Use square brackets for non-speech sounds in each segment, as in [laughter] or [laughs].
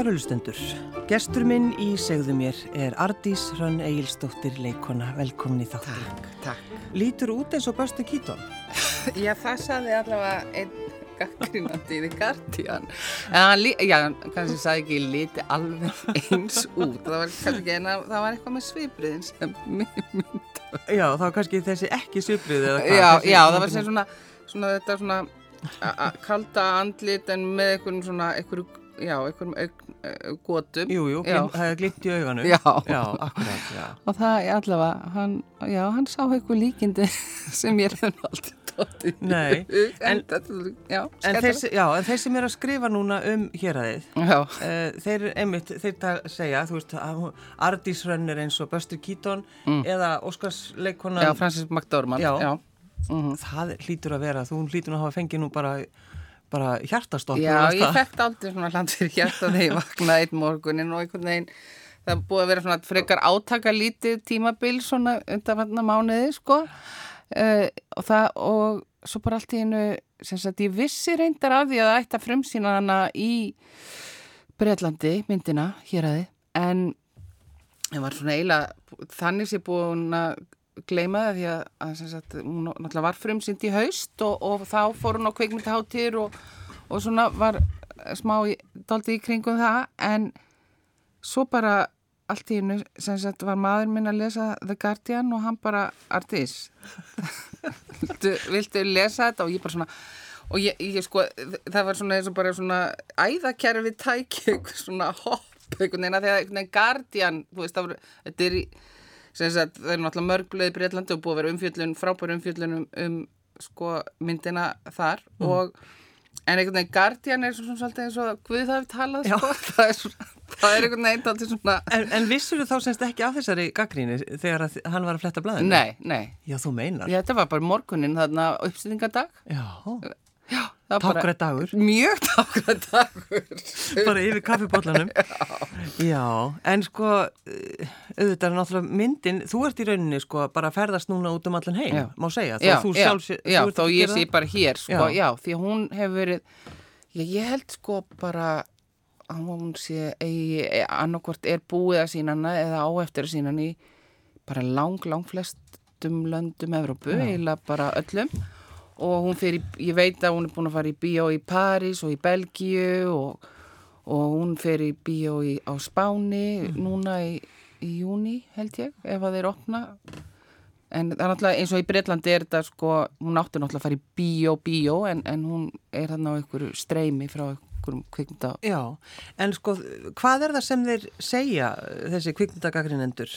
Kærulustendur, gestur minn í segðu mér er Ardís Hrönn Egilstóttir leikona, velkomin í þáttu. Takk, takk. Lítur út eins og Böstu Kítón? [laughs] Já, það saði allavega einn gaggrínandi í hann, lí- já, kannski sagði ekki, líti alveg eins út. Það var kannski en það það var eitthvað með svipriðin sem mér myndi. Já, þá kannski þessi ekki sviprið eða hvað? Já, Þessi- já, það var sem svona, svona þetta svona kalda andlit en með einhverjum svona, einhverjum, já, einhverjum uh, gotum. Jú, jú, Já. það er glimt í auganu. Já. Já, akkurat, já. Og það, allavega, hann, já, hann sá eitthvað líkindi [laughs] sem ég hef aldrei tóttið. Nei, en- en, En þeir, sem er að skrifa núna um héræðið, Já, uh, þeir einmitt, þeir það segja, þú veist, að hún- Ardís Hrönn er eins og Böstu Kítón eða Óskars leikona. Mm. já, Francis McDormand. Já. Mhm. Það hlýtur að vera, þú hlýtur að hafa fengið nú bara, bara hjartastopp. Já, ég fekk aldrei svona hland fyrir hjarta þegar ég vaknaði einn morgunin og einhvern veginn það búið að vera svona frekar átaka lítið tímabil svona undanfanna mánuði sko uh, og það og svo bara allt í einu sem sagt ég vissi reyndar af því að það ætti að frumsýna hana í Breitlandi myndina hér aði en ég var svona eiginlega þannig sé búin að gleyma það því að, að sagt, hún náttúrulega var frumsýnd í haust og, og þá fór hún á kveikmyndaháttir og, og svona var smá í- dálítið í kringum það. En svo bara allt í hennu sem sagt var maður minn að lesa The Guardian og hann bara Artís viltu, viltu lesa þetta? Og ég bara svona og ég, ég sko, það var svona eins og bara svona æðakerfi eitthvað svona hopp einhvern veginn að því að Guardian, þú veist, það voru, þetta er í sagt, það er náttúrulega mörgleði Breitlandi og búið að vera umfjöllun, frábæri umfjöllun um, um sko myndina þar og en einhvern veginn Guardian er svona svolítið eins og Guð það við talað sko, [laughs] það er, svona, það er einhvern veginn taldið svona En, en vissur þú þá semst ekki af þessari gaggríni þegar að hann var að fletta blæðinu? Nei, nei, Já, þú meinar. Já, þetta var bara morgunin þarna uppstýringadag Já, Já, tákrætt dagur, Mjög tákvæð dagur [laughs] bara yfir kaffibóllanum. [laughs] Já, en sko, auðvitað er náttúrulega myndin, þú ert í rauninni sko bara að ferðast núna út um allan heim, Já. má segja. Já, þú já, sjálf já að ég sé bara hér sko, Já. já. því að hún hefur verið já, ég held sko bara að hún sé annarkvort er búið að sína hana eða á eftir að sína hana í bara lang, lang flestum löndum Evrópu, eiginlega bara öllum og hún fyrir, ég veit að hún er búin að fara í bíó í París og í Belgíu og, og hún fyrir í bíó í, á Spáni núna í, í júni held ég, ef að þeir opna. En það er náttúrulega eins og í Breitlandi er þetta sko, hún átti náttúrulega að fara í bíó, bíó en, en hún er þarna á einhverju streymi frá einhverjum kvikmynda. Já, en sko, hvað er það sem þeir segja, þessi kvikmyndagaggrinendur,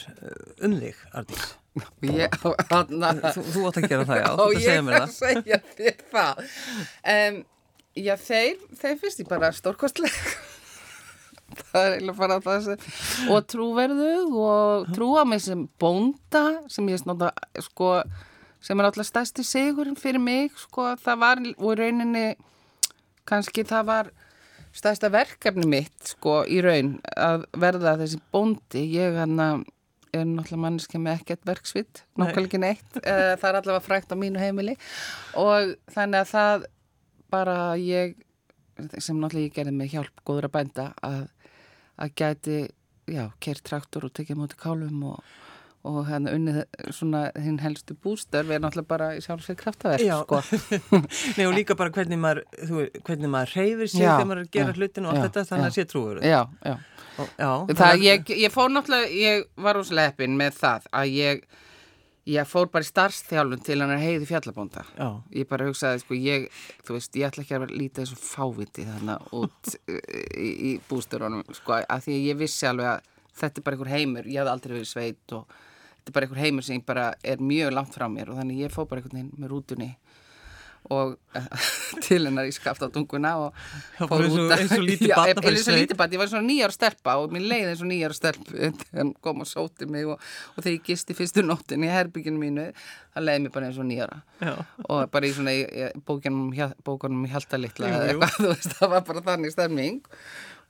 um þig, Ardís? [laughs] Ég, hana, Þú, þú átt að gera það, já, þú ég segja mér er að það. segja þér það. Um, já, þeir, þeir finnst ég bara stórkostleg. [laughs] það er eiginlega bara það sem, og trúverðug og trúa mig sem bónda sem ég snóta, sko, sem er alltaf stærsti sigurinn fyrir mig, sko, það var, og í rauninni, kannski það var stærsta verkefni mitt sko í raun að verða þessi bóndi. Ég hann er náttúrulega manneski með ekkert verksvitt nákvæmlega neitt. Eh, það er allavega frækt á mínu heimili. Og þannig að það bara ég sem náttúrulega ég gerði með hjálp góður að bænda að, að gæti já, kert traktor og tekið móti kálum og, og hann unnið svona hinn helstu bústar við náttúrulega bara sjálfsveit kraftaverk sko [laughs] Nei, og líka bara hvernig maður, þú, hvernig maður reyfir Já, þegar maður er að gera já, hlutin og allt þetta, þannig að sé trúur. já, já Og, já, Það, ég, ég fór náttúrulega, ég var úr sleppin með það að ég, ég fór bara í starfstjálfun til hann er heiði fjallabónda. Já. Ég bara hugsaði, sko, ég, þú veist, ég ætla ekki að líta þessu fáviti þannig út [laughs] í, í bústurunum, sko, að því ég vissi alveg að þetta er bara einhver heimur, ég hafði aldrei verið sveit og þetta er bara einhver heimur sem bara er mjög langt frá mér og þannig ég fór bara einhvern veginn með rútunni og [laughs] til hennar í og Það var eins og- eins og lítið [laughs] Já, barn að eins í og sveit. lítið barn, ég var svona nýjar stelpa og mér leiði eins og nýjar stelp [laughs] hann kom og sóti mig og, og þegar ég gisti fyrstu nóttin í herbygginu mínu það leiði mér bara eins og nýjara Já. og bara í svona í- í bókunum, þú veist, það var bara þannig stemming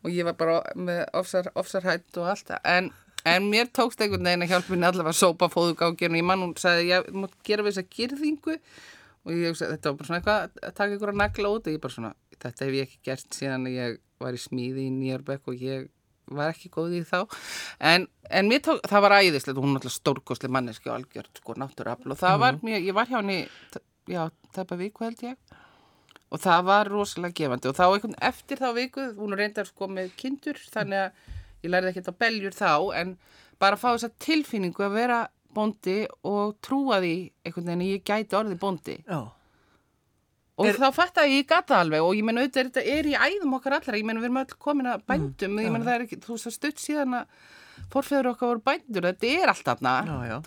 og ég var bara með ofsar, ofsarhætt og allt það en, en mér tókst einhvern veginn að hjálpa henni allavega að sópa fóðugángirinn ég mann hún sagði, ég mútt gera við þessa girðingu. Og ég hugsaði, þetta var bara svona eitthvað að taka ykkur að nagla út og ég bara svona, þetta hef ég ekki gert síðan ég var í smíði í Nýjarbekk og ég var ekki góð í þá. En, en mér tók, það var æðislegt. Og hún er alltaf stórkosli manneski og algjört sko náttúrafl og það var Mhm. mér, ég var hjá henni já, tæpa viku held ég. Og það var rosalega gefandi. Og þá einhvern eftir þá viku, hún er reyndar sko með kindur þannig að ég lærði ekkert á beljur þá en bara að fá þessa tilfinningu að vera bóndi og trúa því einhvern veginn að ég gæti orðið bóndi. Já, og Er- þá fatt að ég gata alveg og ég menn auðvitað er þetta er í æðum okkar allra. Ég menn við erum öll komin að bændum ég menn það er ekki, þú veist það stutt síðan að forfeður okkar voru bændur, þetta er allt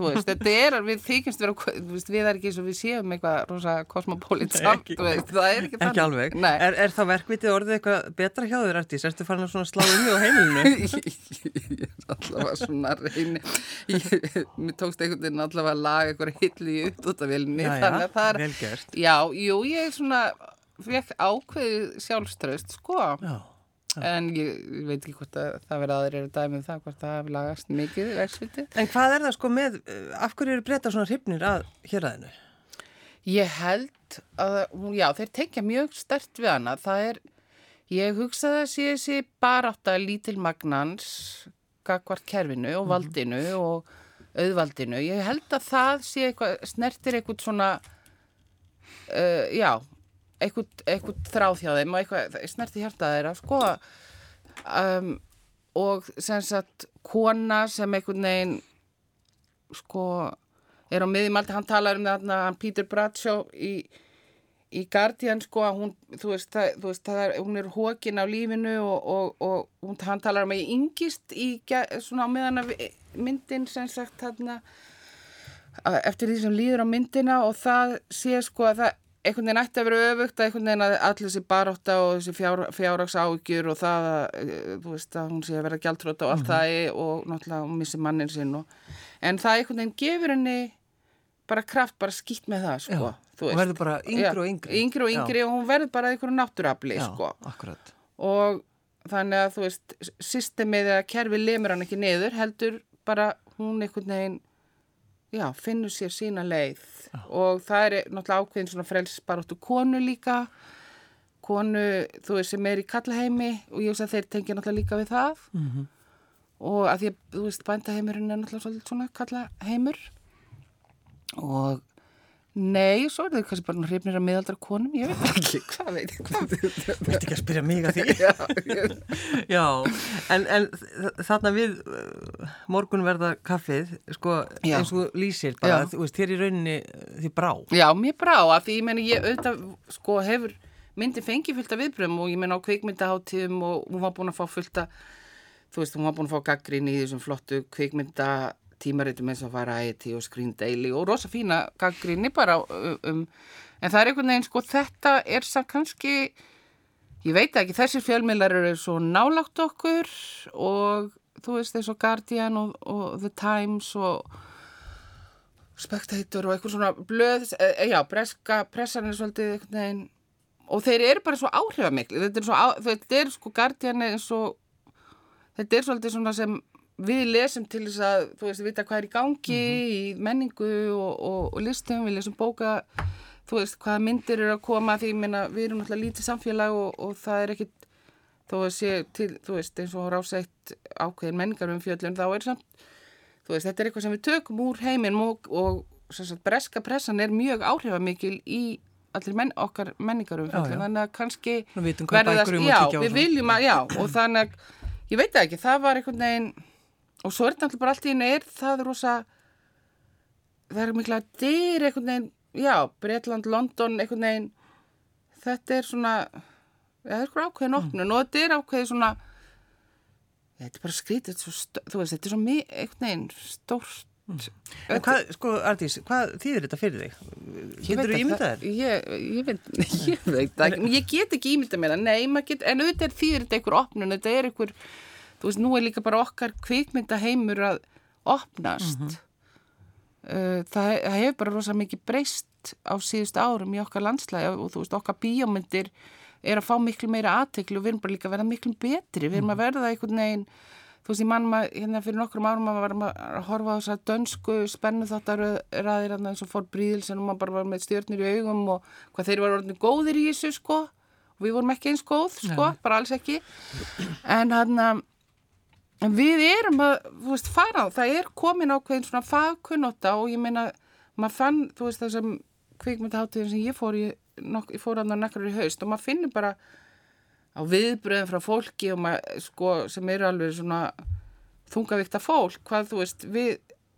veist, þetta er, við þykjumst vera veist, við er ekki eins og við séum eitthvað rosa kosmopolit Nei, samt, ekki. veist, það er ekki ekki þannig. alveg. Nei. Er, er þá verkvitið orðið eitthvað betra hjá þér, Artís? Ertu farin að svona slá um á heimilinu? [laughs] ég er allavega svona reyni mér tókst einhvern veginn allavega að laga eitthvað hillu í já, þannig að það er, já, jú, ég er svona fekk ákveðið sjálfströst sko, Já, en ég, veit ekki hvort að það verða aðrir eru dæmið það, hvort það hafi lagast mikið vexvitið. En hvað er það sko með, uh, af hverju eru breyta svona hrifnir að héræðinu? Ég held að, já, þeir tekja mjög stert við hana. Það er, ég hugsa það sé þessi barátta lítil magnans, gagvart kerfinu og valdinu og auðvaldinu. Ég held að það sé eitthvað, snertir eitthvað svona, uh, já, eitthvað, þráð hjá þeim og eitthvað, snertir hjartað þeirra, sko, um, og sem sagt, kona sem einhvern veginn, sko, er á miðjum aldrei, hann talar um þarna, hann Peter Bradshaw í, í Guardian, sko, að hún, þú veist, það, þú veist, það er, hún er hókin á lífinu og, og, og hann talar um að ég yngist í, svona á meðan að vi- myndin, sem sagt, að- eftir því sem líður á myndina og það sé, sko, að það einhvern veginn ætti að vera öfugt að einhvern veginn að allir þessi barótta og þessi fjár, fjárrags ágjur og það að, eh, þú veist, að hún sé að vera gjaldróta og allt það og náttúrulega hún missi mannin sinn og, en það einhvern veginn gefur henni bara kraft, bara skýtt með það, sko, Já, og verður bara yngri og yngri. Yngri og yngri og hún verður bara einhverju náttúrafli, Já, sko akkurat. og þannig að þú veist systemið eða kerfi lemur hann ekki niður heldur bara hún einhvern veginn já, finnur sér sína leið. Og það er náttúrulega ákveðin svona frelsbaróttu konu líka. Konu, þú veist, sem er í kallaheimi og ég veist að þeir tengja náttúrulega líka við það. Mhm. og að því að, þú veist, bændaheimurinn er náttúrulega svona kallaheimur. Og nei, svo er þau kannski bara hrifnir að miðaldra konum, ég veit ekki, [laughs] hvað veit ég, hvað veit ég Þetta ekki að spyrja mig að því. [laughs] Já, Já, en, en þarna við uh, morgunverða kaffið, sko, Já. eins og þú lýsir bara, Já. þú veist, þér í rauninni uh, því brá. Já, mér brá að því ég meni ég auðvitað sko hefur myndi fengið fullt af viðbröðum og ég meni á kvikmyndaháttíðum og hún var búin að fá fullt af þú veist, hún var búin að fá gaggrín í þessum flottu kvikmyndatímaritum eins og Variety og Screen Daily og rosa fína gaggríni bara um, en það er einhvern veginn sko þetta er samt kannski ég veit ekki, þessir fjölmiðlar eru svo nálátt okkur og þú veist og Guardian og, og The Times og Spectator og eitthvað svona blöð, e, já, breska, pressan er svolítið einhvern veginn og þeir eru bara svo áhrifamikli, þetta er svo, á, þetta er sko Guardian er og þetta er svolítið svona sem við lesum til þess að, þú veist, vita hvað er í gangi í menningu og, og, og listum, við lesum bóka þú veist, hvaða myndir eru að koma því, meina, við erum náttúrulega lítið samfélag og, og það er ekkit þó að sé til, þú veist, eins og rásætt ákveðin menningar um fjöllun, þá er samt þú veist, þetta er eitthvað sem við tökum úr heiminn og, sagt, breska pressan er mjög áhrifamikil í allir menn, okkar menningarum Já, já. þannig að kannski bækur um já, við viljum að, já, og þannig að ég veit ekki, það var einhvern veginn og svo er þetta alltaf bara allt í einu er það rosa það er mikla dyr einhvern veginn já, Breitland, London, einhvern veginn. Þetta er svona það er eitthvað ákveðin opnun og þetta er ákveðin svona þetta er bara skrítið, er þú veist, þetta er svo mi- einhvern veginn stórt. En hvað, sko, Artís, hvað þýðir þetta fyrir þig? Getur þú ímyndað þér? Ég, ég, veit, [laughs] ég veit það ég get ekki ímyndað mér það, nei, maður get, en auðvitað er þýðir þetta einhver opnun, þetta er einhver, þú veist, nú er líka bara okkar kvikmyndaheimur að opnast. uh, það, það hefur bara rosa mikið breyst á síðust árum í okkar landslægi og þú veist, okkar bíómyndir er að fá miklu meira aðtekli og við erum bara líka að verða miklu betri, við erum að verða einhvern veginn þú veist, ég mann maður, hérna fyrir nokkrum árum maður var að horfa á þess að dönsku spennu þáttar ræðir hérna eins og fór bríðilsen og maður bara var með stjörnir í augum og hvað þeir var orðinu góðir í þessu sko. Og við vorum ekki eins góð, sko, bara alls ekki. En hann en við erum að, þú veist, fara á. Það er komin ákveðin svona fagkunnóta og ég meina, maður fann þú veist, þessum kvikmyndaháttíðin sem ég fór ég, nok, ég fór hann á nekkar í haust og maður finnur bara á viðbröðum frá fólki og maður, sko, sem eru alveg svona þungavíkta fólk, hvað þú veist, við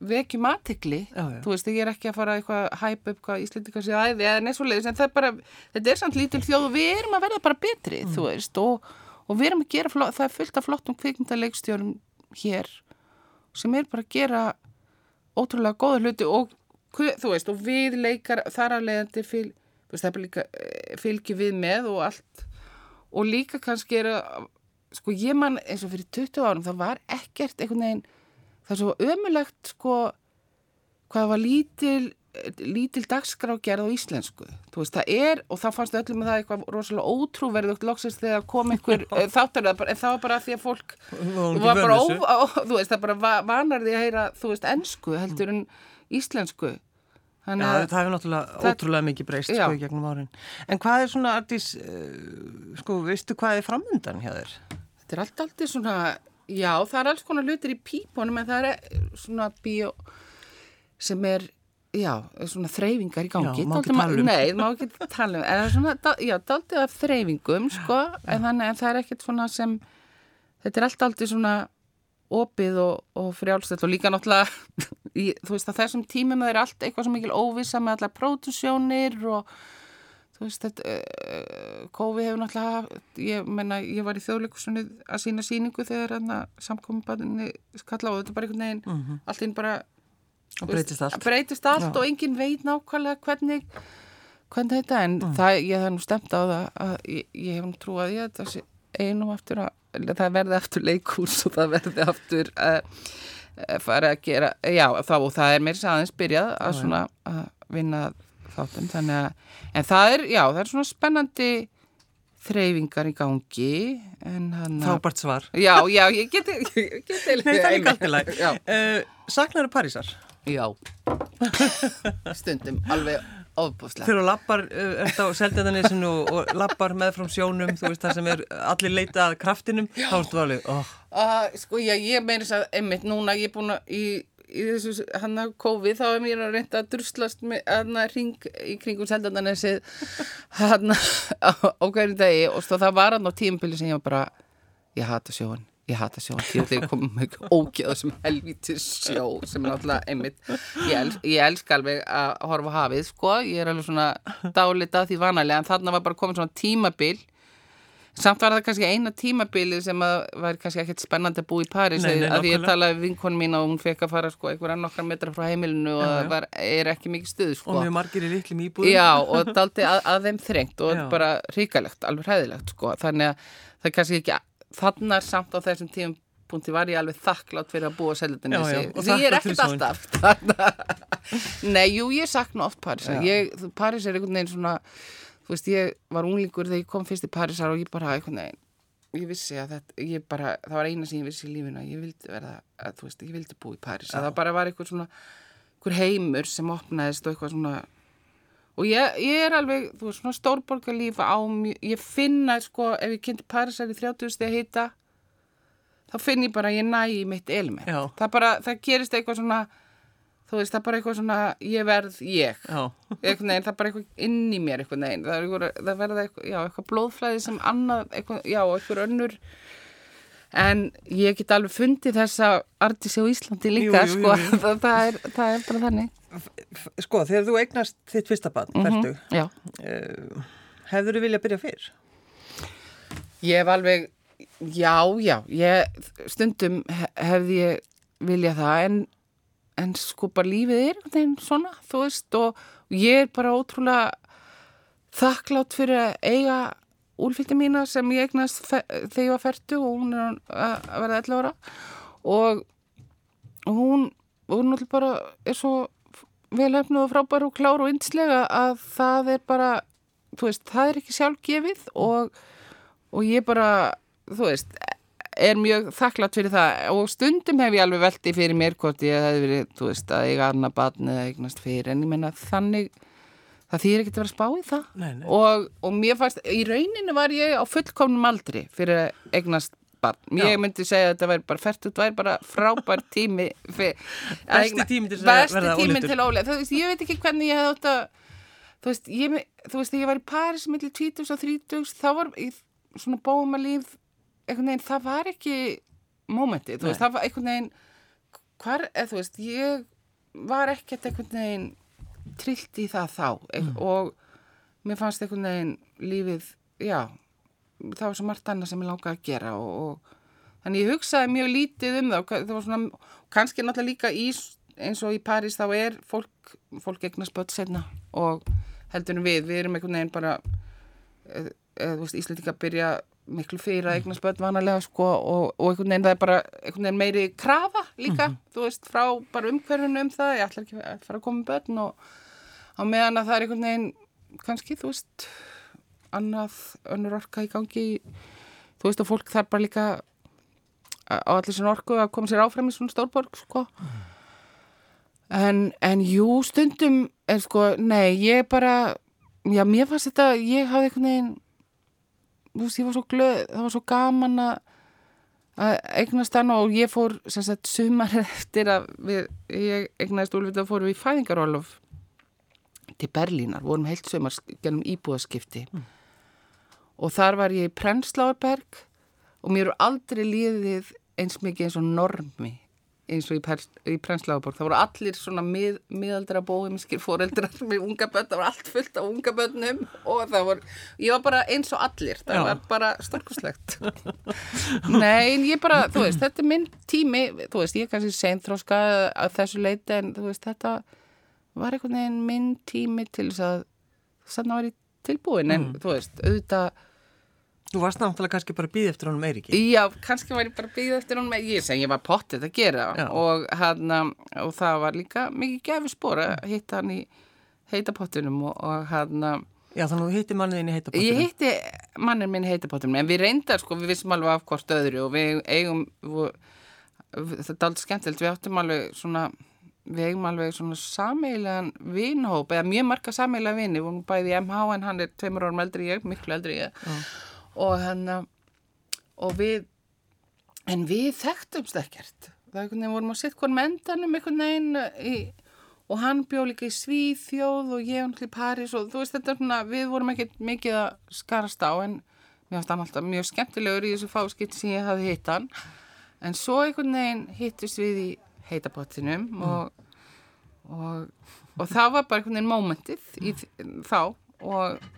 vekjum aðtikli, þú veist, ég er ekki að fara eitthvað að hæpa upp hvað Íslendingar sé æði eða neðsvoleiðis, en það er bara, þetta er samt lítil þjóð og við erum að verða bara betri, Mm. þú veist, og, og við erum að gera, það er fullt af flottum kvikmyndaleikstjórum hér sem er bara að gera ótrúlega góða hluti og þú veist, og við leikar þar af leiðandi fylg, eh, fylgi við með og allt. Og líka kannski er að sko ég man eins og fyrir 20 árum það var ekkert einhvern veginn það er svo ömulegt sko hvað var lítil lítil dagskrágerð á íslensku. Veist það er og það fannst öllum með það eitthvað rosalega ótrúverðugt loksins þegar kom einhver [laughs] þáttur en það var bara því að fólk var bara ó, ó, þú veist það bara va- vanar því að heyra þú veist ensku heldur en íslensku. Þannig að það hefur náttúrulega Það- ótrúlega mikið breyst sko í gegnum árin. En hvað er svona, Artís, uh, sko, veistu hvað er framundan hjá þér? Þetta er allt aldrei svona, já, það er alls konar hlutir í pípunum en það er eh, svona bíó sem er, já, svona þreyfingar í gangi. Já, má ekki tala um. Nei, má ekki [laughs] tala um. En það er svona, já, daldið af þreyfingum, sko, en þannig en það er ekkert svona sem, þetta er allt aldrei svona opið og, og frjálstætt og líka náttúrulega, [laughs] í, þú veist, að þessum tímum það er allt eitthvað svo mikil óvissa með allar pródusjónir og þú veist, þetta, uh, COVID hefur náttúrulega, ég menna, ég var í þjóðleikusunni að sína síningu þegar að samkominbarni skalla og þetta er bara einhvern veginn, allt inn bara Og breytist allt. breytist allt Já. og enginn veit nákvæmlega hvernig hvernig þetta, en það, ég hef nú stemt á það að ég, ég hef nú trúið ég að sé einum aftur að það verði aftur leikús og það verði aftur að fara að gera, já, þá, og það er mér aðeins byrjað að svona að vinna þáttum, þannig að en það er, já, það er svona spennandi þreyfingar í gangi Fábært svar. Já, já, ég geti, [laughs] Nei, það er líka allt í lagi. Já, Uh, Saknaru Parísar? Já. [laughs] Stundum, alveg ofbúslega Þegar þú lappar, uh, ert á seldjarnanesinu og, lappar með frá sjónum, þú veist það sem er allir leita að kraftinum, þá ertu alveg, oh, Uh, sko, já, ég meiri þess að, einmitt, núna ég er búin að, í, í þessu, hann að COVID, þá er mér að reynda að druslast með, hann að ring í kringum seldandanesið, hann á, á hverju degi, og stóð það var hann á tímpili sem ég var bara, ég hata sjóan, ég hata sjóan, því að þeir komum með ógeða sem helvítis sjó, sem er náttúrulega, einmitt, ég, els, ég elska alveg að horfa hafið, sko, ég er alveg svona dálita því vanalega, en þarna var bara komin svona tímabil, Samt var það kannski eina tímabilið sem að var kannski ekkert spennandi að búa í París Nei, nei, að því ég talaði við vinkonu mín og hún fekk að fara sko einhverja nokkra metra frá heimilinu og það var, er ekki mikið stuð og sko. mjög margir í litlum íbúðum. Já og daldi að, að þeim þrengt og [laughs] Já. bara ríkalegt, alveg hræðilegt sko. Þannig að það er kannski ekki þannig samt á þessum tíum punkti var ég alveg þakklátt fyrir að búa já, og því ég er ekkert alltaf. [laughs] Nei, jú, ég sakna oft Parísar. Ég, París er einhvern veginn svona þú veist, ég var unglingur þegar ég kom fyrst í Parísar og ég bara einhvern veginn ég vissi að þetta, ég bara, það var eina sem ég vissi í lífinu að ég vildi verða, að þú veist, ég vildi búa í París, að það bara var eitthvað svona einhver heimur sem opnaðist og eitthvað svona og ég, ég er alveg, þú veist, svona stórborgarlíf á mjög, ég finna, sko, ef ég kynnti Parísar í 30 steg að hita þá finn ég bara að ég næ í mitt element, Já. það bara, það gerist eitthvað svona þú veist, það bara eitthvað svona ég verð ég. Já, einhvern veginn, það bara eitthvað inn í mér einhvern veginn, það, eitthvað, það verða eitthvað, já, eitthvað blóðflæði sem annað, eitthvað, já, eitthvað önnur. En ég get alveg fundið þessa artisi á Íslandi líka, Jú, jú, sko, jú, jú. [laughs] Það, það, er, það er bara þannig sko, þegar þú eignast þitt fyrsta barn, mm Mhm, ferdu, Já, uh, hefur þú viljað byrja fyrr? ég hef alveg já, já, ég stundum he- hefði ég viljað það en, en sko bara lífið er einhvern veginn svona, þú veist og ég er bara ótrúlega þakklátt fyrir að eiga úlfylgdi mína sem ég eignast þegar ég var færtu og hún er að verða 11 ára og hún, hún náttúrulega bara er svo velhefnuð og frábær og klár og yndislega að það er bara, þú veist, það er ekki sjálfgefið og, og ég bara, þú veist, er mjög þakklátt fyrir það. Og stundum hef ég alveg velti fyrir mér hvort ég hefði verið, þú veist, að eiga annað batni eða eignast fyrir en ég menna þannig það þýr ekki að vera að spá í það. Nei, nei. Og, og mér fannst, í rauninu var ég á fullkomnum aldri fyrir að eignast barn. Ég myndi segja að þetta væri bara fært út, væri bara frábær tími [laughs] Besti tími til að verða ólega. Þú veist, ég veit ekki hvernig ég hefði átt að þú veist, ég, þú veist, ég var í Paris millir 20 og 30, þá var í svona bóma líf einhvern veginn, það var ekki mómentið, þú veist, Nei. það var einhvern veginn hvar, eða þú veist, ég var ekkert einhvern veginn trillt í það þá mm. og mér fannst einhvern veginn lífið, já það var svo margt annað sem ég langaði að gera og, og þannig ég hugsaði mjög lítið um það og það var svona, kannski náttúrulega líka í, eins og í París þá er fólk, fólk eignast börn setna og heldur við, við erum einhvern veginn bara eða, þú veist, Íslandika byrja miklu fyrir að eignast börn vanalega sko og, og einhvern veginn það er bara veginn meiri krafa líka, þú veist, frá bara umhverfinu um það, ég ætla ekki að fara að koma með börn og á meðan að það er einhvern veginn kannski, þú veist annað önnur orka í gangi. Þú veist og fólk þarf bara líka á allir sinna orku að koma sér áfram í svona stórborg sko. En, en jú stundum er sko, nei, ég bara já, mér fannst þetta, ég hafði einhvern veginn þú veist, ég var svo glöð, það var svo gaman að að eignast hann og ég fór sem sagt sumar [laughs] eftir að við, ég eignaðist úlfið að fórum við í fæðingarólof til Berlínar, vorum heilt sumar gennum íbúðaskipti og þar var ég í Prensláarberg og mér eru aldrei líðið eins mikið eins og normi eins og í, í Prensláarberg það voru allir svona mið, miðaldra bóðumskir foreldrar [laughs] með unga börn það var allt fullt af unga börnum og það voru, ég var bara eins og allir það Já. var bara stórkuslegt [laughs] Nei, en ég bara, þú veist, þetta er minn tími, þú veist, ég er kannski seinþróska að þessu leiti en þú veist, þetta var einhvern veginn minn tími til þess að þannig að vera tilbúin en þú veist, auðvitað Þú varst náttúrulega kannski bara að býða eftir honum Eiríki. Já, kannski var ég bara byggð eftir með ég sem ég var pottið að gera og, hana, og það var líka mikið gefið spór að hitta hann í heitapottunum og, og hana, Já, þannig að þú hitti manniðin í heita ég hitti mannir minn í heitapottunum en við reyndar sko, við vissum alveg af hvort öðru og við eigum við, þetta er aldrei skemmtilegt, við áttum alveg svona við eigum alveg svona sameigilegan vinhóp eða mjög marga sameigilega vini, við vorum bæði í MH en hann er tveimur árum eldri ég, miklu eldri ég. Og hann og við en við þekktumst ekkert. Það er einhvern veginn vorum að setja hvern mendanum einhvern veginn í, og hann bjó líka í Svíþjóð og ég hann til París og þú veist þetta er svona við vorum ekkert mikið að skarast á en mér fannst hann alltaf mjög skemmtilegur í þessu fáskipt sem ég hafði hitt hann. En svo einhvern veginn hittust við í heitapottinum og, og, og það var bara einhvern veginn mómentið í, þá og,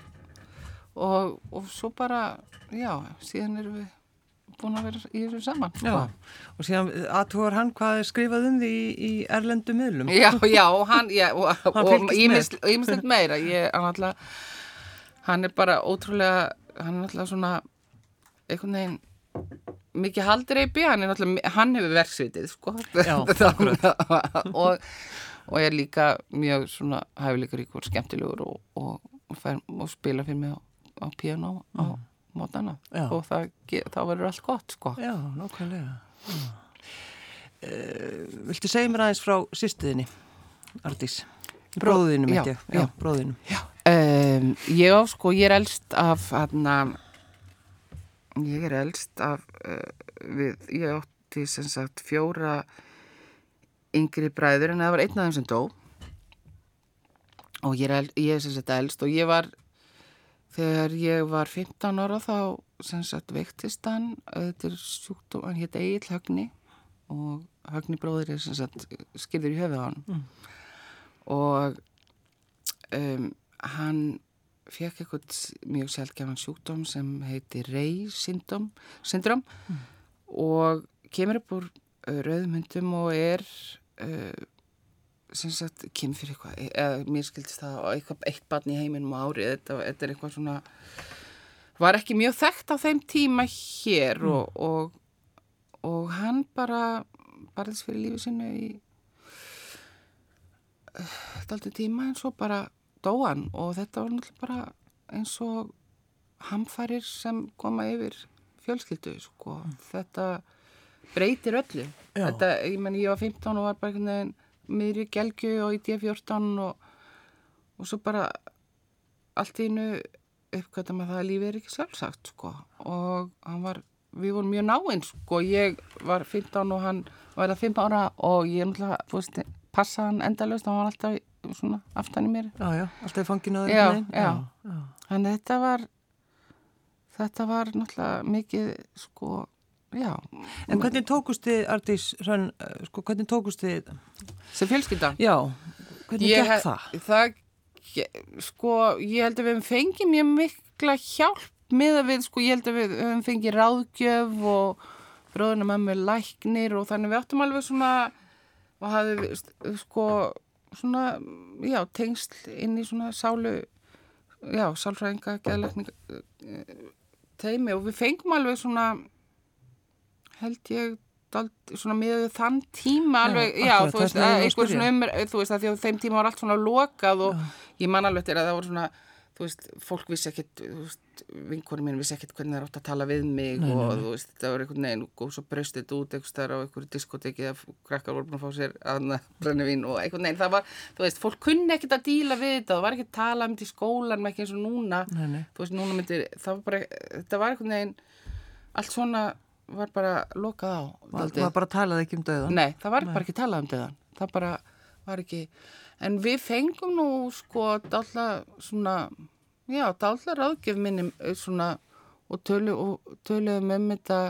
og, og svo bara já, síðan erum við búin að vera í þessu saman. Já, og síðan aðtúar hann hvað er skrifað um því í, í erlendu miðlum. Já, já, og hann, já, og, [laughs] og ímislegt meira, ég, hann alltaf, hann er bara ótrúlega, hann er alltaf svona, einhvern veginn, mikið haldreipi, hann er alltaf, hann hefur verksvitið, sko, Já, [laughs] [laughs] og, og er líka mjög svona hæfileikaríkur, skemmtilegur og, og, og, og spila fyrir mig á, á piano á mótana Já. og það, þá verður allt gott, sko. Já, nákvæmlega. Uh, viltu segja mér aðeins frá sýstuðinni, Ardís? Bróðinu, já, mitt ég. já. Já, bróðinu. Um, ég á sko, ég er elst af hana, ég er elst af uh, við, ég átti sem sagt fjóra yngri bræður en það var einn af þeim sem dó og ég er, ég er sem sagt elst og ég var þegar ég var 15 ára þá sem sagt veiktist hann þetta er sjúkdóm, hann hétt Egil Högni og Högni bróðir er sem sagt skilður í höfuð á hann Mm. og um, hann fekk eitthvað mjög sjálfgefan sjúkdóm sem heiti Rey syndrom, syndrom og kemur upp úr uh, rauðmyndum og er uh, sem sagt kemur fyrir eitthvað, eða mér skildist það á eitthvað eitt barn í heiminum á árið þetta, þetta er eitthvað svona var ekki mjög þekkt á þeim tíma hér og, og, og hann bara barðist fyrir lífi sinu í daldi tíma en svo bara dóan og þetta var náttúrulega bara eins og hamfarir sem koma yfir fjölskyldu sko. þetta breytir öllu. Þetta, ég menn ég var 15 og var bara einhvern veginn miðri gelgju og í D14 og, og svo bara allt í hennu uppkvæmta með það að lífið er ekki sjálfsagt sko og hann var, við vorum mjög náinn sko, ég var 15 og hann var það 5 ára og ég náttúrulega, þú veist, passa hann endalust, hann var alltaf svona aftan í mér. Já, já, alltaf fangin. Já, megin. já. já. Þannig þetta var, þetta var náttúrulega mikið sko, já. En hvernig tókust þið, Hrönn, eh, sko, hvernig tókust þið, Sem fjölskylda? já, hvernig Ég gekk það? Það, sko, ég held að við hefum fengið mjög mikla hjálp með að við, sko, ég held að við hefum fengið ráðgjöf og bróðuna með með læknir og þannig við áttum alveg svona og hafði, sko, svona, já, tengsl inn í svona sálu, já, sálfræðinga, geðlækninga teimi og við fengum alveg svona, held ég, svona með þann tíma alveg, já, akkurat, þú veist, að að spyrja. svona um, þú veist, að því á þeim tíma var allt svona lokað og ég man alveg til að það voru svona, þú veist, fólk vissi ekkit, vinkonum mín vissi ekkit hvernig það er átt að tala við mig og þú veist, það var einhvern veginn og svo braust þetta út einhvers þar á einhverju diskoteki að krakkar voru búin að fá sér aðna brennivín og einhvern veginn, það var, þú veist, fólk kunni ekkit að díla við þetta, það var ekkit tala um þetta í skólan með ekki eins og núna, Nei, nei. þú veist, núna myndir, það var bara, þetta var einhvern veginn, allt svona var bara lokað á. Dálítið. var bara að tala ekki um döðan? Nei, það var bara ekki talað um döðan. Það bara var ekki... En við fengum nú sko dálta svona, já, dálta ráðgjöf minni eh, svona og, tölu, og töluðum um þetta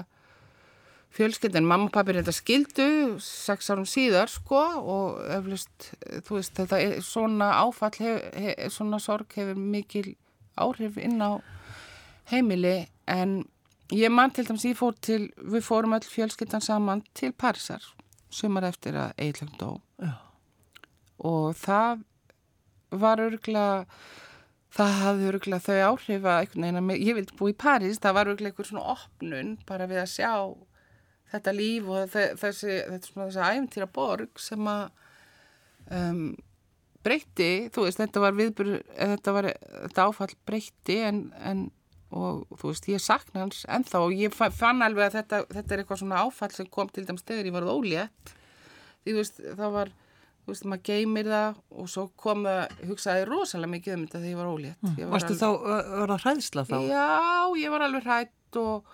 fjölskyldin. Mamma og pappi reynda skildu sex árum síðar sko og eflust, þú veist, þetta er svona áfall, hef, hef, svona sorg hefur mikil áhrif inn á heimili en ég man til dæmis, ég fór til, við fórum öll fjölskyldan saman til Parísar sumar eftir að Eilöfn dó Já. og það var örgulega það hafði örgulega þau áhrif að einhvern veginn að mig- ég vildi búa í París, það var örgulega einhver svona opnun bara við að sjá þetta líf og þe- þessi, þetta svona þessi æfintýra borg sem að um, breytti, þú veist, þetta var viðbur, þetta var, þetta áfall breytti en, en og þú veist, ég sakna hans ennþá og ég fa- fann alveg að þetta, þetta er eitthvað svona áfall sem kom til dæmis þegar ég varð ólétt því þú veist, það var þú veist, maður geymir það og svo kom það, hugsaði rosalega mikið um þetta þegar ég var ólétt Ég var Mm. Varstu alveg- þá, var það hræðsla þá? Já, ég var alveg hrætt og,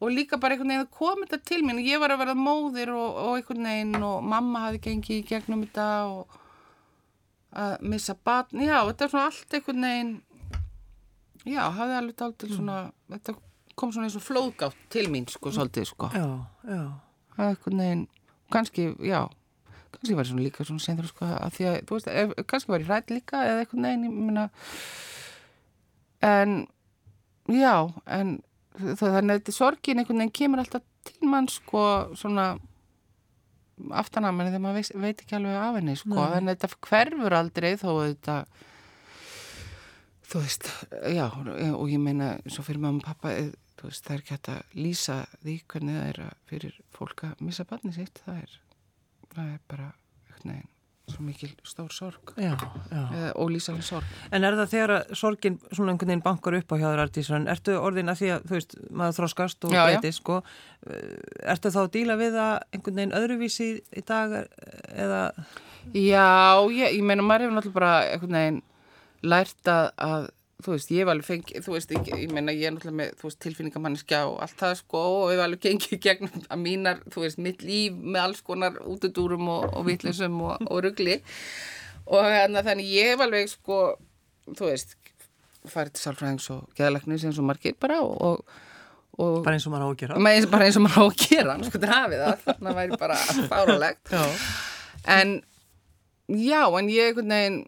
og líka bara einhvern veginn að koma þetta til mín. Ég var að vera móðir og, og einhvern veginn og mamma hafi gengið í gegnum þetta og að missa batn. Já, þetta er svona allt einhvern veginn, já, hafði alveg dál til svona, þetta kom svona eins og flóðgátt til mín, sko, svolítið, sko. Já, já. Það er einhvern veginn, kannski, já, kannski var ég svona líka svona senður, sko, að því að, þú veist, ef, kannski var ég hrætt líka eða einhvern veginn, ég meina, en, já, en þannig að þetta sorgin einhvern veginn kemur alltaf til mann, sko, svona, aftan að manni þegar maður veist, veit ekki alveg af henni, sko, þannig að þetta hverfur aldrei þó að þetta, þú veist, já, og ég meina, svo fyrir mamma og pappa, eh, þú veist, það er ekki hægt að lýsa því hvernig það er að fyrir fólk að missa barni sitt, það er, það er bara, neginn, svo mikil stór sorg, Já, já. eða ólýsalega sorg. En er það þegar að sorgin svona einhvern veginn bankar upp á hjá þér Artísran, ertu orðin að því að, þú veist, maður þroskast og breytist, sko, eh, ertu þá að díla við það einhvern veginn öðruvísi í dag eh, eða, Já, ég, ég meina, maður hefur náttúrulega bara einhvern veginn lært að, að þú veist, ég hef alveg fengið, þú veist, ég, ég meina, ég er náttúrulega með, þú veist, tilfinningamanniska og allt það, sko, og hef alveg gengið gegnum [laughs] að mínar, þú veist, mitt líf með alls konar útudúrum og, og vitlisum og, og rugli og hérna, þannig ég hef alveg, sko, þú veist, farið til sálfræðings og geðalagnis eins og margir bara og, og bara eins og maður á að gera? með eins, bara eins og maður á að gera, sko hafið það, þannig að væri bara [laughs] fárálegt. Já. En já, en ég einhvern veginn,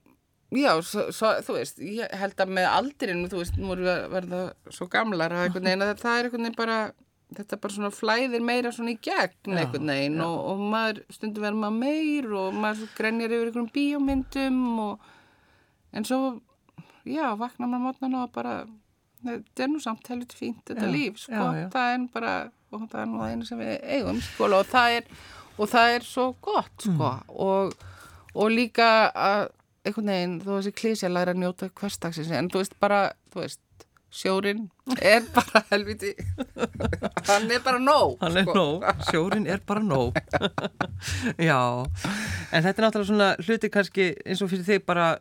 já, svo, svo, þú veist, ég held að með aldrinu, þú veist, nú erum við að verða svo gamlar að einhvern veginn, að það er einhvern veginn bara, þetta bara svona flæðir meira svona í gegn einhvern veginn og, og maður stundum verður maður meir og maður svo grenjar yfir einhverjum bíómyndum og, en svo, já, vaknar maður mótnan og bara, þetta er nú samt helviti fínt, þetta Já, líf, sko, já, já. það er bara, og það er nú það einu sem við eigum, sko, og það er, og það er svo gott, sko, og, og líka að einhvern veginn, þú veist, klísja læra að njóta hverstagsins, en þú veist, bara, þú veist, sjórin er bara [laughs] helviti hann er bara nóg Hann er sko. nóg, sjórin er bara nóg [laughs] Já, en þetta er náttúrulega svona hluti kannski eins og fyrir þig bara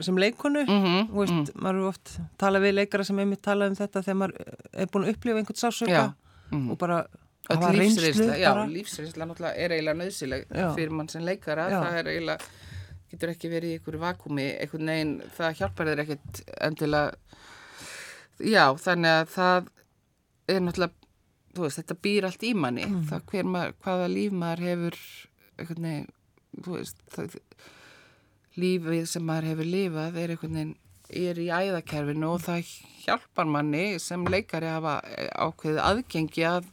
sem leikonu Mhm, Þú veist, maður er oft talað við leikara sem einmitt talað um þetta þegar maður er búin að upplifa einhvern sásöka Já, mhm. og bara Öll hafa reynslu já, bara. lífsreynsla náttúrulega er eiginlega nöðsileg fyrir mann sem leikara, Já. það er eiginlega getur ekki verið í einhverju vakumi einhvern veginn, það hjálpar þér ekkert endilega já, þannig að það er náttúrulega, þú veist, þetta býr allt í manni, Mm. það hver maður hvaða líf maður hefur einhvern veginn, þú veist það, lífið sem maður hefur lifað er einhvern veginn er í æðakerfinu og það hjálpar manni sem leikari að hafa ákveðið aðgengi að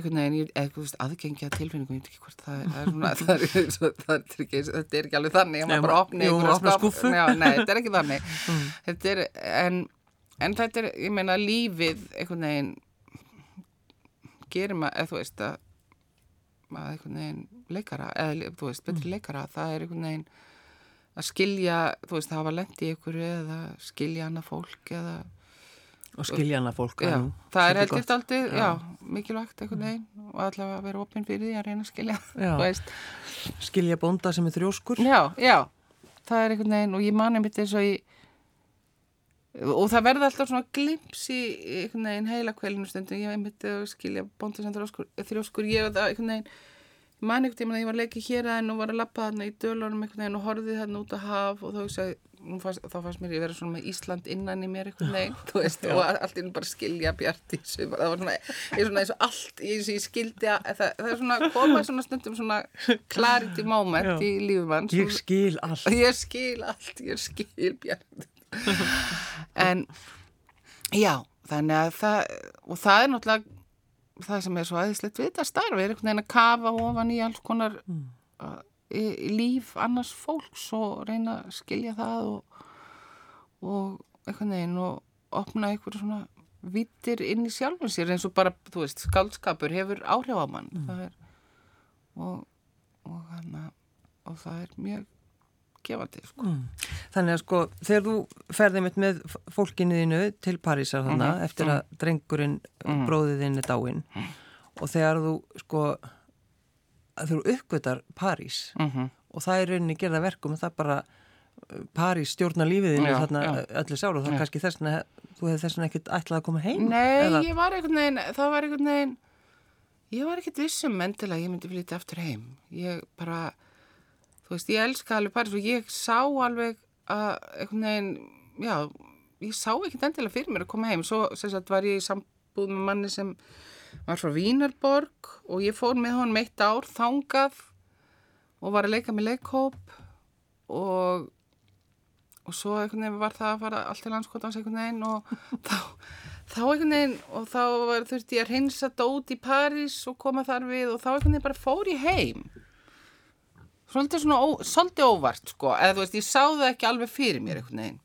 einhvern veginn, ég- eða þú veist, aðgengi að tilfinningum, ég veit ekki hvort það er, það er svona, [laughs] það er, svo, það er ekki, þetta er ekki alveg þannig, Nei, maður bara einhverja opna skáp- skúffu. Já, nei, þetta er ekki þannig, [laughs] þetta er, en, en þetta er, ég meina, lífið, einhvern veginn, gerir maður, eða þú veist, að, að einhvern veginn leikara, eða þú veist, betri leikara, það er einhvern veginn að skilja, þú veist, hafa lendi einhverju eða skilja annað fólk eða og skilja hana fólk Já, það er svolítið held gott. ég aldrei, já, mikilvægt einhvern veginn og allavega að vera opinn fyrir því að reyna að skilja, skilja bónda sem er þrjóskur. Já, já, það er einhvern veginn og ég mani mitt eins og í og það verða alltaf svona glims í einhvern veginn heila kveilinu stundum, ég myndi að skilja bónda sem þrjóskur, þrjóskur ég það einhvern veginn ég man einhvern tímann að ég var að leika hér aðeins og var að lappa þarna í dölunum einhvern veginn og horfið þarna út að haf og þá, nú fannst, þá fannst mér ég vera svona með Ísland innan í mér einhvern veginn veist, og allt inn bara skilja bjart í sumar, það var svona, ég svona eins og allt og ég skildi að það, það er svona koma svona stundum svona clarity moment Já. í lífum hans [laughs] ég skil allt. Ég skil allt, ég skil bjart [laughs] en já, þannig að það og það er náttúrulega það sem er svo aðeinslegt við þetta starf er einhvern veginn að kafa ofan í alls konar Mm. uh, í, í líf annars fólks og reyna að skilja það og, og einhvern veginn og opna einhver svona vittir inn í sjálfum sér eins og bara, þú veist, skaldskapur hefur áhrif á mann Mm. það er og, og, hana, og það er mjög gefandi, sko Mm. Þannig að sko, þegar þú ferði mitt með fólkinu þínu til Parísar þannig Mhm, eftir að drengurinn mm. bróðið er dáinn og þegar þú sko að þú uppgötar París mm og það er rauninni gerða verkum og það bara uh, París stjórna lífið þínu Já, þarna öllu sár og það Já. kannski þessna þú hefði þessna ekkert ætlað að koma heim Nei, eða, ég var einhvern veginn, það var einhvern veginn, ég var ekkert vissum endilega að ég myndi flytja aftur heim. Ég bara, þú veist, ég elska alveg París og ég sá alveg að einhvern veginn, já, ég sá ekkert endilega fyrir mér að koma heim. Svo, sem sagt, var ég í sambúð með manni sem var frá Vínarborg og ég fór með honum eitt ár þangað og var að leika með leikhóp og og svo einhvern veginn var það að fara allt til landskotans einhvern veginn og [laughs] þá, þá einhvern veginn og þá var, þurfti ég að reynsa dót í París og koma þar við og þá einhvern veginn bara fór ég heim svolítið svona ó, svolítið óvart sko, eða þú veist, ég sá það ekki alveg fyrir mér einhvern veginn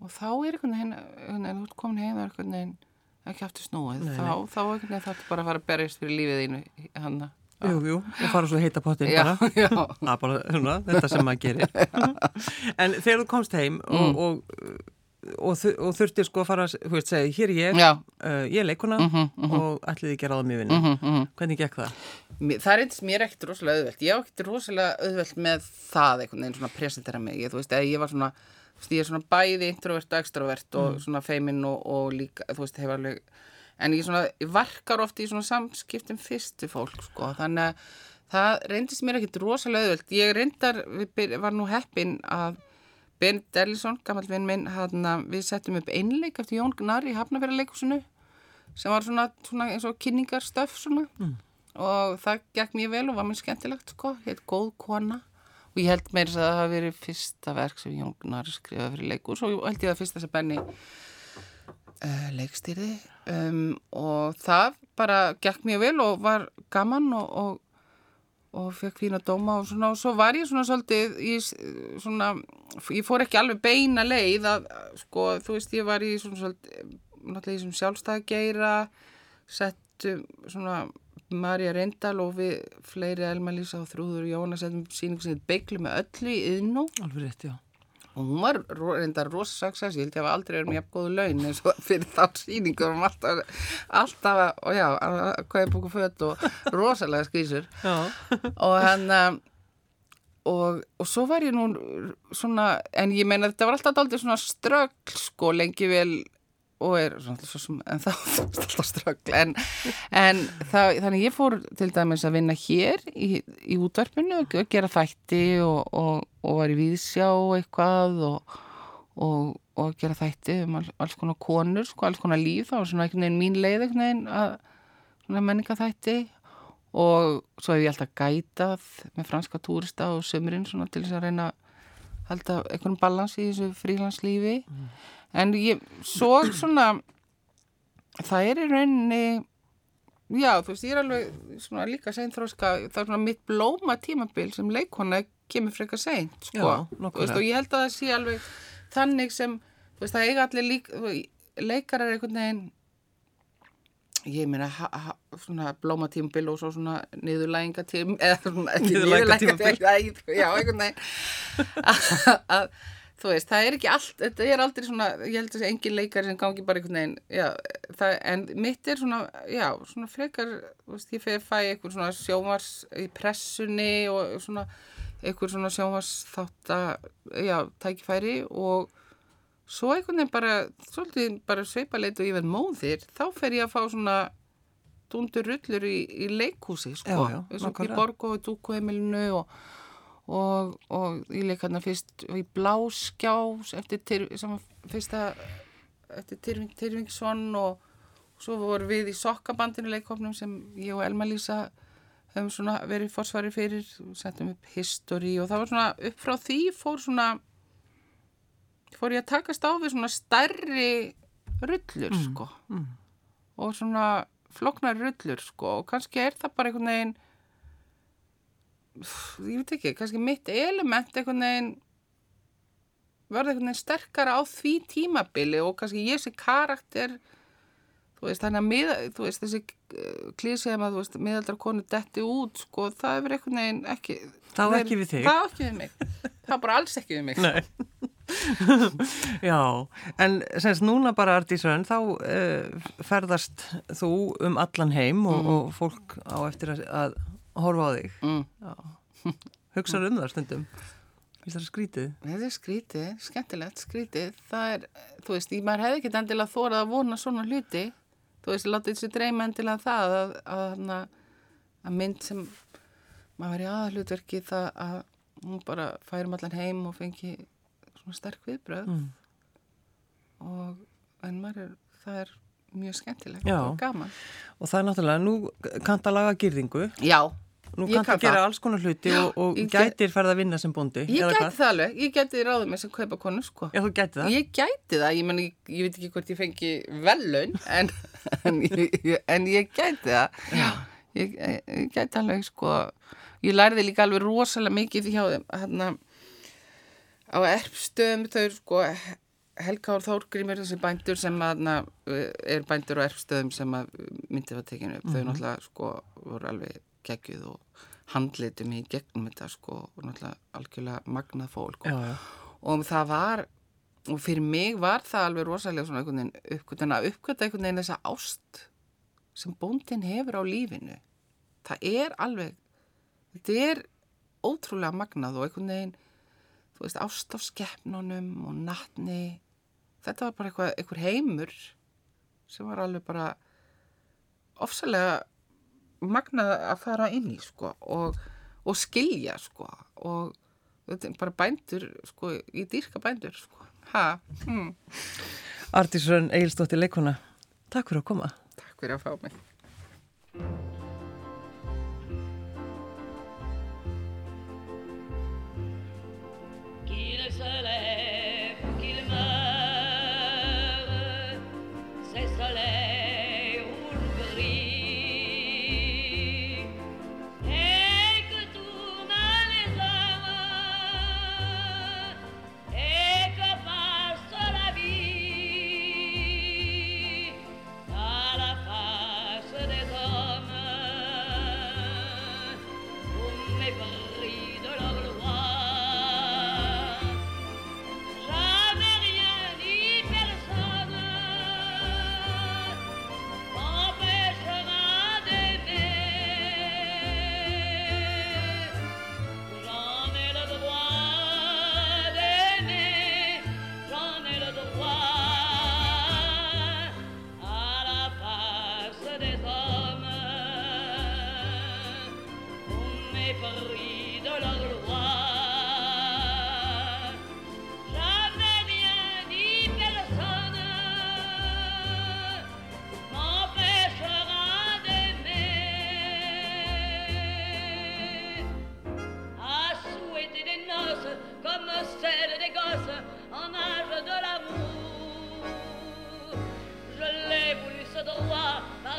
og þá er einhvern veginn, einhvern veginn þú ert komin heim einhvern veginn ekki aftur snúið Nei, þá, þá einhvern veginn þarf bara að fara að berjast fyrir lífið þínu hann jú, jú, og fara svo heita pottin bara já, [laughs] er bara svona, þetta sem maður gerir. [laughs] en þegar þú komst heim og, Mm. og, og, og þurftir sko að fara að þú veist, segja, hér er ég, uh, ég er leikuna Mhm, og ætliði ekki ráða mér vinnu. mhm, mhm. Hvernig gekk það? Það eins mér ekkert rosalega auðvelt. Ég á ekkert rosalega auðvelt með það einhvern veginn svona presentera mig. Ég, þú veist, ég var svona, veist, ég er svona bæði introvert og extrovert og svona feiminn og, og líka, þú veist, hefur alveg, en ég svona, ég varkar oft í svona samskiptum fyrst við fólk, sko. Þannig að það reyndist mér ekkert rosalega auðvelt. Ég reyndar, við var nú heppin að Bernd Erlisson, gammal vinn minn, hana, við settum upp einleik eftir Jón Gnarr í Hafnafjörðarleikusinu sem var svona, svona eins og kynningarstöf svona og það gekk mjög vel og var mér skemmtilegt sko, hétt góð kona. Og ég held meira að það hafi verið fyrsta verk sem Jón Gnarr skrifaði fyrir leikur svo held ég að fyrsta sem Benni uh, leikstýrði. Um, og það bara gekk mjög vel og var gaman og, og og fekk fína dóma og svona. Og svo var ég svona svolítið s- svona, ég fór ekki alveg beina leið að sko, þú veist, ég var í svona svolítið, náttúrulega í svona sjálfstæðgeira settum svona Marja Reyndal og við fleiri Elma Lísa og Þrúður og Jóna settum síningu sem heit Beiglu með öllu í yðnú Alveg rétt, já. og hún var reyndar rosa success, ég held hafa aldrei verið með jafn góðu laun eins og fyrir þá sýningu og alltaf, alltaf, og já hvað er búku föt og rosalega skýsur [laughs] Já. og hann og, og svo var ég nú svona, en ég meina þetta var alltaf aldrei svona ströggl sko lengi vel og er svona svo sem, en þá [laughs] alltaf ströggl en, en það, þannig ég fór til dæmis að vinna hér í, í útvarpinu og gera þætti og, og, og var í víðsjá eitthvað og, og, gera þætti um all, alls konar konur, sko, alls konar líf. Það var svona einhvern veginn mín leið einhvern veginn að svona menningaþætti og svo hef ég alltaf gætað með franska túrista og sömurinn svona til þess að reyna að halda einhvern balans í þessu frílandslífi en ég svo svona það er í rauninni já þú veist ég er alveg svona líka seinþróska það er svona mitt blóma tímabil sem leikona kemur frekar seint sko. Já, veist, og ég held að það sé alveg þannig sem þú veist það eiga allir lík, leikarar einhvern veginn ég meina svona blómatímabil og svo svona niðurlægingatím eða svona niðurlægingatímabil. [laughs] já einhvern veginn. [laughs] Að þú veist, það er ekki allt, þetta er aldrei svona, ég held að það sé engin leikari sem gangi bara einhvern veginn, já, það, en mitt er svona, já, svona frekar, þú veist, ég fæ, fæ eitthvað svona sjómars í pressunni og svona, eitthvað svona sjómars þátt að, já, tækifæri og svo einhvern veginn bara, svolítið bara sveipaleit og ég verð móðir, þá fer ég að fá svona dundur rullur í, í leikhúsi, sko, Já, já, í. Borgó og Dúkuheimilinu og og, og ég leik hérna fyrst í Bláskjá eftir tyr, fyrsta eftir Tyrfing, Tyrfingsson og svo voru við í sokkabandinu leikofnum sem ég og Elma Lísa höfum svona verið forsvari fyrir settum upp history og það var svona upp frá því fór svona fór ég að takast á við svona stærri rullur sko mm. og svona floknar rullur sko og kannski er það bara einhvern veginn ég veit ekki, kannski mitt element einhvern veginn verði einhvern veginn sterkara á því tímabili og kannski ég sé karakter þú veist, þannig að miða, þú veist, þessi klísið að þú veist, miðaldra konu detti út, sko, það hefur einhvern veginn ekki Það á ekki við þig. Það á ekki við mig, það á bara alls ekki við mig sko. Nei. [laughs] Já, en semst núna bara Artísrönn, þá uh, ferðast þú um allan heim og, Mm. og fólk á eftir að, að horfa á þig. mm. [laughs] Hugsaðu um það stundum. Finnst það skrítið? Þetta er skrítið, skemmtilegt skrítið. Það er, þú veist, ég maður hefði ekkert endilega þórað að vona svona hluti. Þú veist, látið þessi dreyma endilega það að, að, að, að mynd sem maður verið aðalutverki það að hún bara færum allan heim og fengi svona sterk viðbröð Mm. og en maður er, það er mjög skemmtilegt Já. og gaman. Og það er náttúrulega, nú kannt að laga gyrðingu, Já, nú Ég kannt kann að gera alls konar hluti og, og gætir ferð að vinna sem bóndi. ég gæti hvað? það alveg, ég gæti ráðið mig sem kaupa konu, sko. Já, þú gæti það. Ég gæti það, ég, meni, ég, ég veit ekki hvort ég fengi velun, en, [laughs] en, en ég gæti það. Já. Ég, gæti alveg, sko, ég lærði líka alveg rosalega mikið hjá þeim, hérna, á erpstöðum, þau eru, sko, Helga og Þórgrímur, þessi bændur sem hérna, er bændur á erpstöðum sem að myndið var tekinu upp, þau náttúrulega, sko, voru alveg geggjuð og handlitum í gegnum þetta, sko, og náttúrulega algjörlega magnað fólk og Já, já. og það var og fyrir mig var það alveg rosalega svona einhvern veginn uppgötan að uppgöta einhvern veginn þessa ást sem bóndin hefur á lífinu það er alveg þetta er ótrúlega magnað og einhvern veginn þú veist ást á skeppnunum og natni þetta var bara einhver heimur sem var alveg bara ofsalega magnað að fara inn í sko og, og skilja sko og þetta er bara bændur sko, ég dýrka bændur sko ha, hm. Artísrönn Egilstóttir leikona, takk fyrir að koma. takk fyrir að fá mig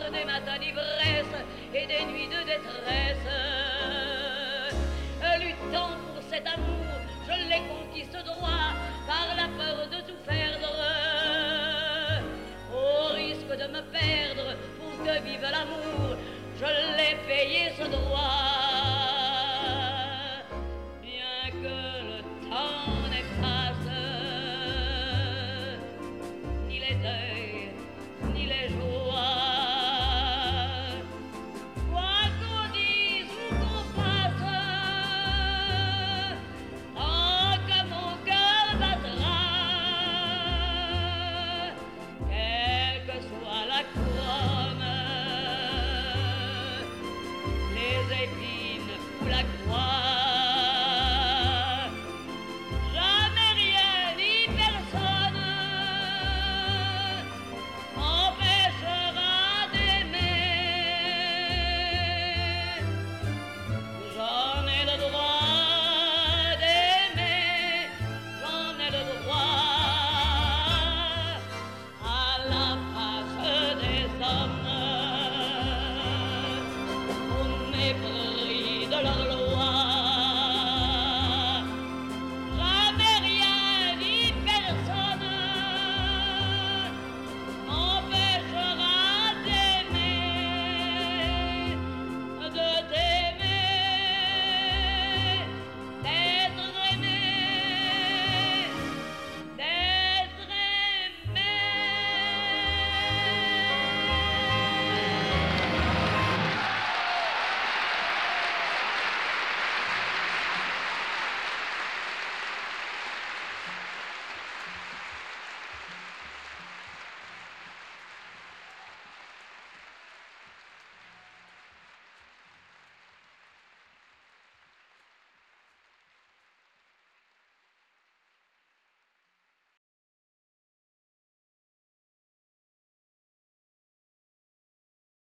des matins d'ivresse et des nuits de détresse. Luttant pour cet amour, je l'ai conquis ce droit par la peur de tout perdre. Au risque de me perdre